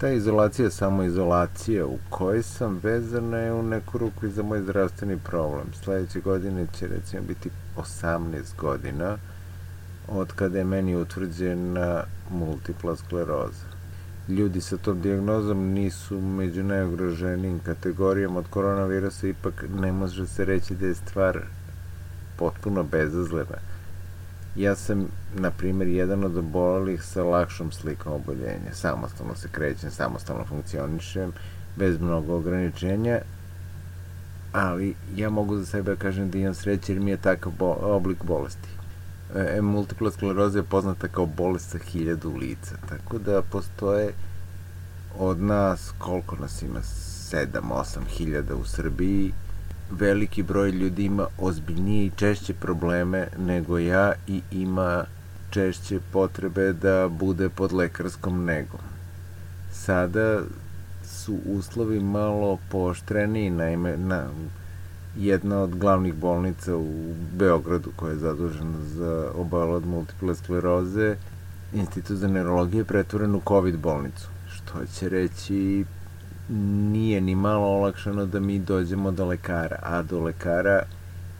Ta izolacija, samo izolacija u kojoj sam vezana je u neku ruku i za moj zdravstveni problem. Sledeće godine će recimo biti 18 godina od kada je meni utvrđena multipla skleroza. Ljudi sa tom diagnozom nisu među najugroženijim kategorijama od koronavirusa, ipak ne može se reći da je stvar potpuno bezazlena. Ja sam, na primjer, jedan od obolelih sa lakšom slikom oboljenja. Samostalno se krećem, samostalno funkcionišem, bez mnogo ograničenja, ali ja mogu za sebe da kažem da imam sreće jer mi je takav bo oblik bolesti. E, multipla skleroza je poznata kao bolest sa hiljadu lica, tako da postoje od nas, koliko nas ima, 7-8 hiljada u Srbiji, veliki broj ljudi ima ozbiljnije i češće probleme nego ja i ima češće potrebe da bude pod lekarskom negom. Sada su uslovi malo pooštreniji, naime, na, jedna od glavnih bolnica u Beogradu koja je zadužena za obal od multiple skleroze, Institut za neurologiju je pretvoren u COVID bolnicu, što će reći nije ni malo olakšano da mi dođemo do lekara, a do lekara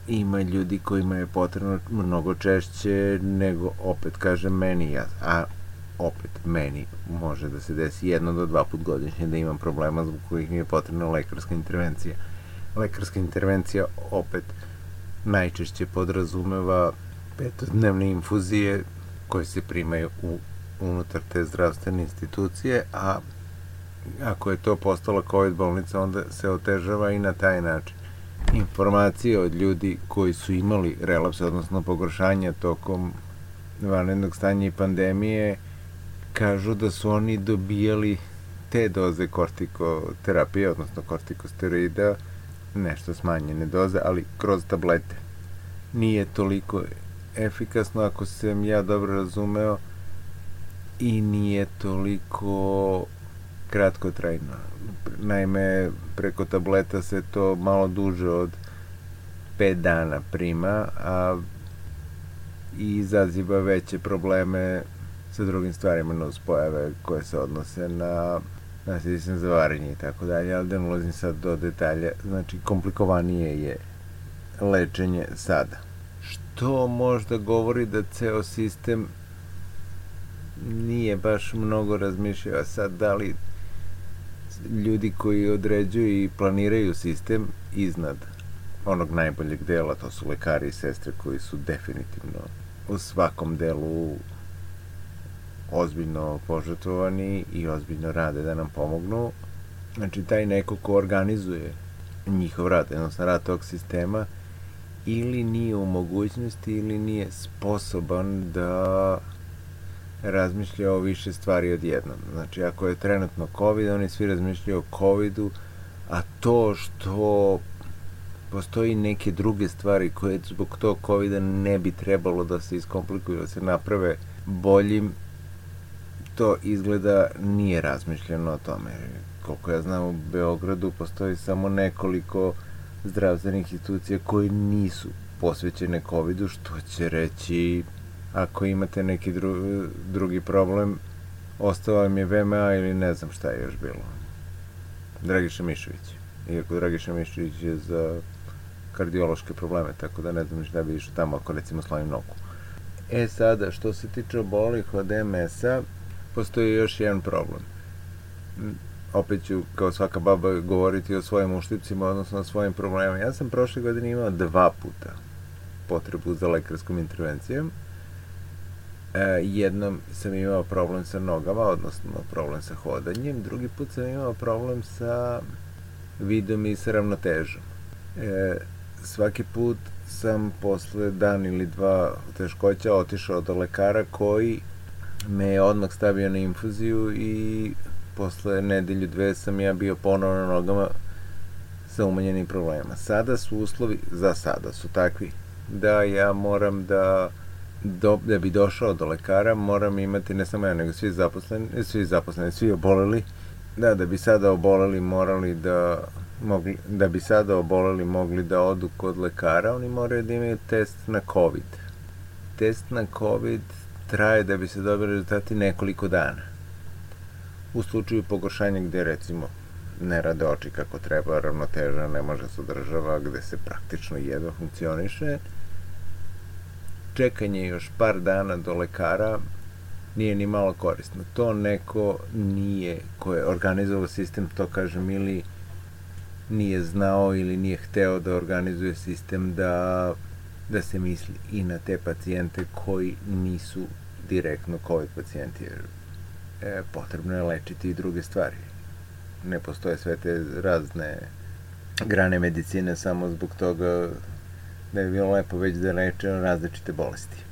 ima ljudi kojima je potrebno mnogo češće nego, opet kažem, meni, ja, a opet meni može da se desi jedno do dva put godišnje da imam problema zbog kojih mi je potrebna lekarska intervencija. Lekarska intervencija opet najčešće podrazumeva petodnevne infuzije koje se primaju u, unutar te zdravstvene institucije, a ako je to postala COVID bolnica, onda se otežava i na taj način. Informacije od ljudi koji su imali relapse, odnosno pogoršanja tokom vanrednog stanja i pandemije, kažu da su oni dobijali te doze kortikoterapije, odnosno kortikosteroida, nešto smanjene doze, ali kroz tablete. Nije toliko efikasno, ako sam ja dobro razumeo, i nije toliko kratkotrajno. Naime, preko tableta se to malo duže od 5 dana prima, a i izaziva veće probleme sa drugim stvarima nus pojave koje se odnose na na sistem za varenje i tako dalje, ali da ne ulazim sad do detalja, znači komplikovanije je lečenje sada. Što možda govori da ceo sistem nije baš mnogo razmišljao sad da li ljudi koji određuju i planiraju sistem iznad onog najboljeg dela, to su lekari i sestre koji su definitivno u svakom delu ozbiljno požrtvovani i ozbiljno rade da nam pomognu. Znači, taj neko ko organizuje njihov rad, jednostavno rad tog sistema, ili nije u mogućnosti ili nije sposoban da razmišlja o više stvari odjednom. Znači, ako je trenutno COVID, oni svi razmišljaju o COVID-u, a to što postoji neke druge stvari koje zbog tog COVID-a ne bi trebalo da se iskomplikuju, da se naprave boljim, to izgleda nije razmišljeno o tome. Koliko ja znam, u Beogradu postoji samo nekoliko zdravstvenih institucija koji nisu posvećene COVID-u, što će reći ako imate neki dru, drugi problem, ostao vam je VMA ili ne znam šta je još bilo. Dragiša Mišović. Iako Dragiša Mišović je za kardiološke probleme, tako da ne znam šta bi išao tamo ako recimo slavim nogu. E sada, što se tiče obolih od MS-a, postoji još jedan problem. Opet ću, kao svaka baba, govoriti o svojim uštipcima, odnosno o svojim problemima. Ja sam prošle godine imao dva puta potrebu za lekarskom intervencijom jednom sam imao problem sa nogama, odnosno problem sa hodanjem, drugi put sam imao problem sa vidom i sa ravnotežom. E, svaki put sam posle dan ili dva teškoća otišao do lekara koji me je odmah stavio na infuziju i posle nedelju dve sam ja bio ponovno na nogama sa umanjenim problema. Sada su uslovi, za sada su takvi, da ja moram da do, da bi došao do lekara moram imati ne samo ja nego svi zaposleni, svi zaposleni, svi oboleli, da, da bi sada oboleli morali da mogli, da bi sada oboleli mogli da odu kod lekara, oni moraju da imaju test na COVID. Test na COVID traje da bi se dobili rezultati nekoliko dana. U slučaju pogoršanja gde recimo ne rade oči kako treba, ravnoteža ne može se održava, gde se praktično jedva funkcioniše, čekanje još par dana do lekara nije ni malo korisno. To neko nije, ko je organizovao sistem, to kažem, ili nije znao ili nije hteo da organizuje sistem da, da se misli i na te pacijente koji nisu direktno COVID pacijenti, jer e, potrebno je lečiti i druge stvari. Ne postoje sve te razne grane medicine samo zbog toga da je bilo lepo već da leče različite bolesti.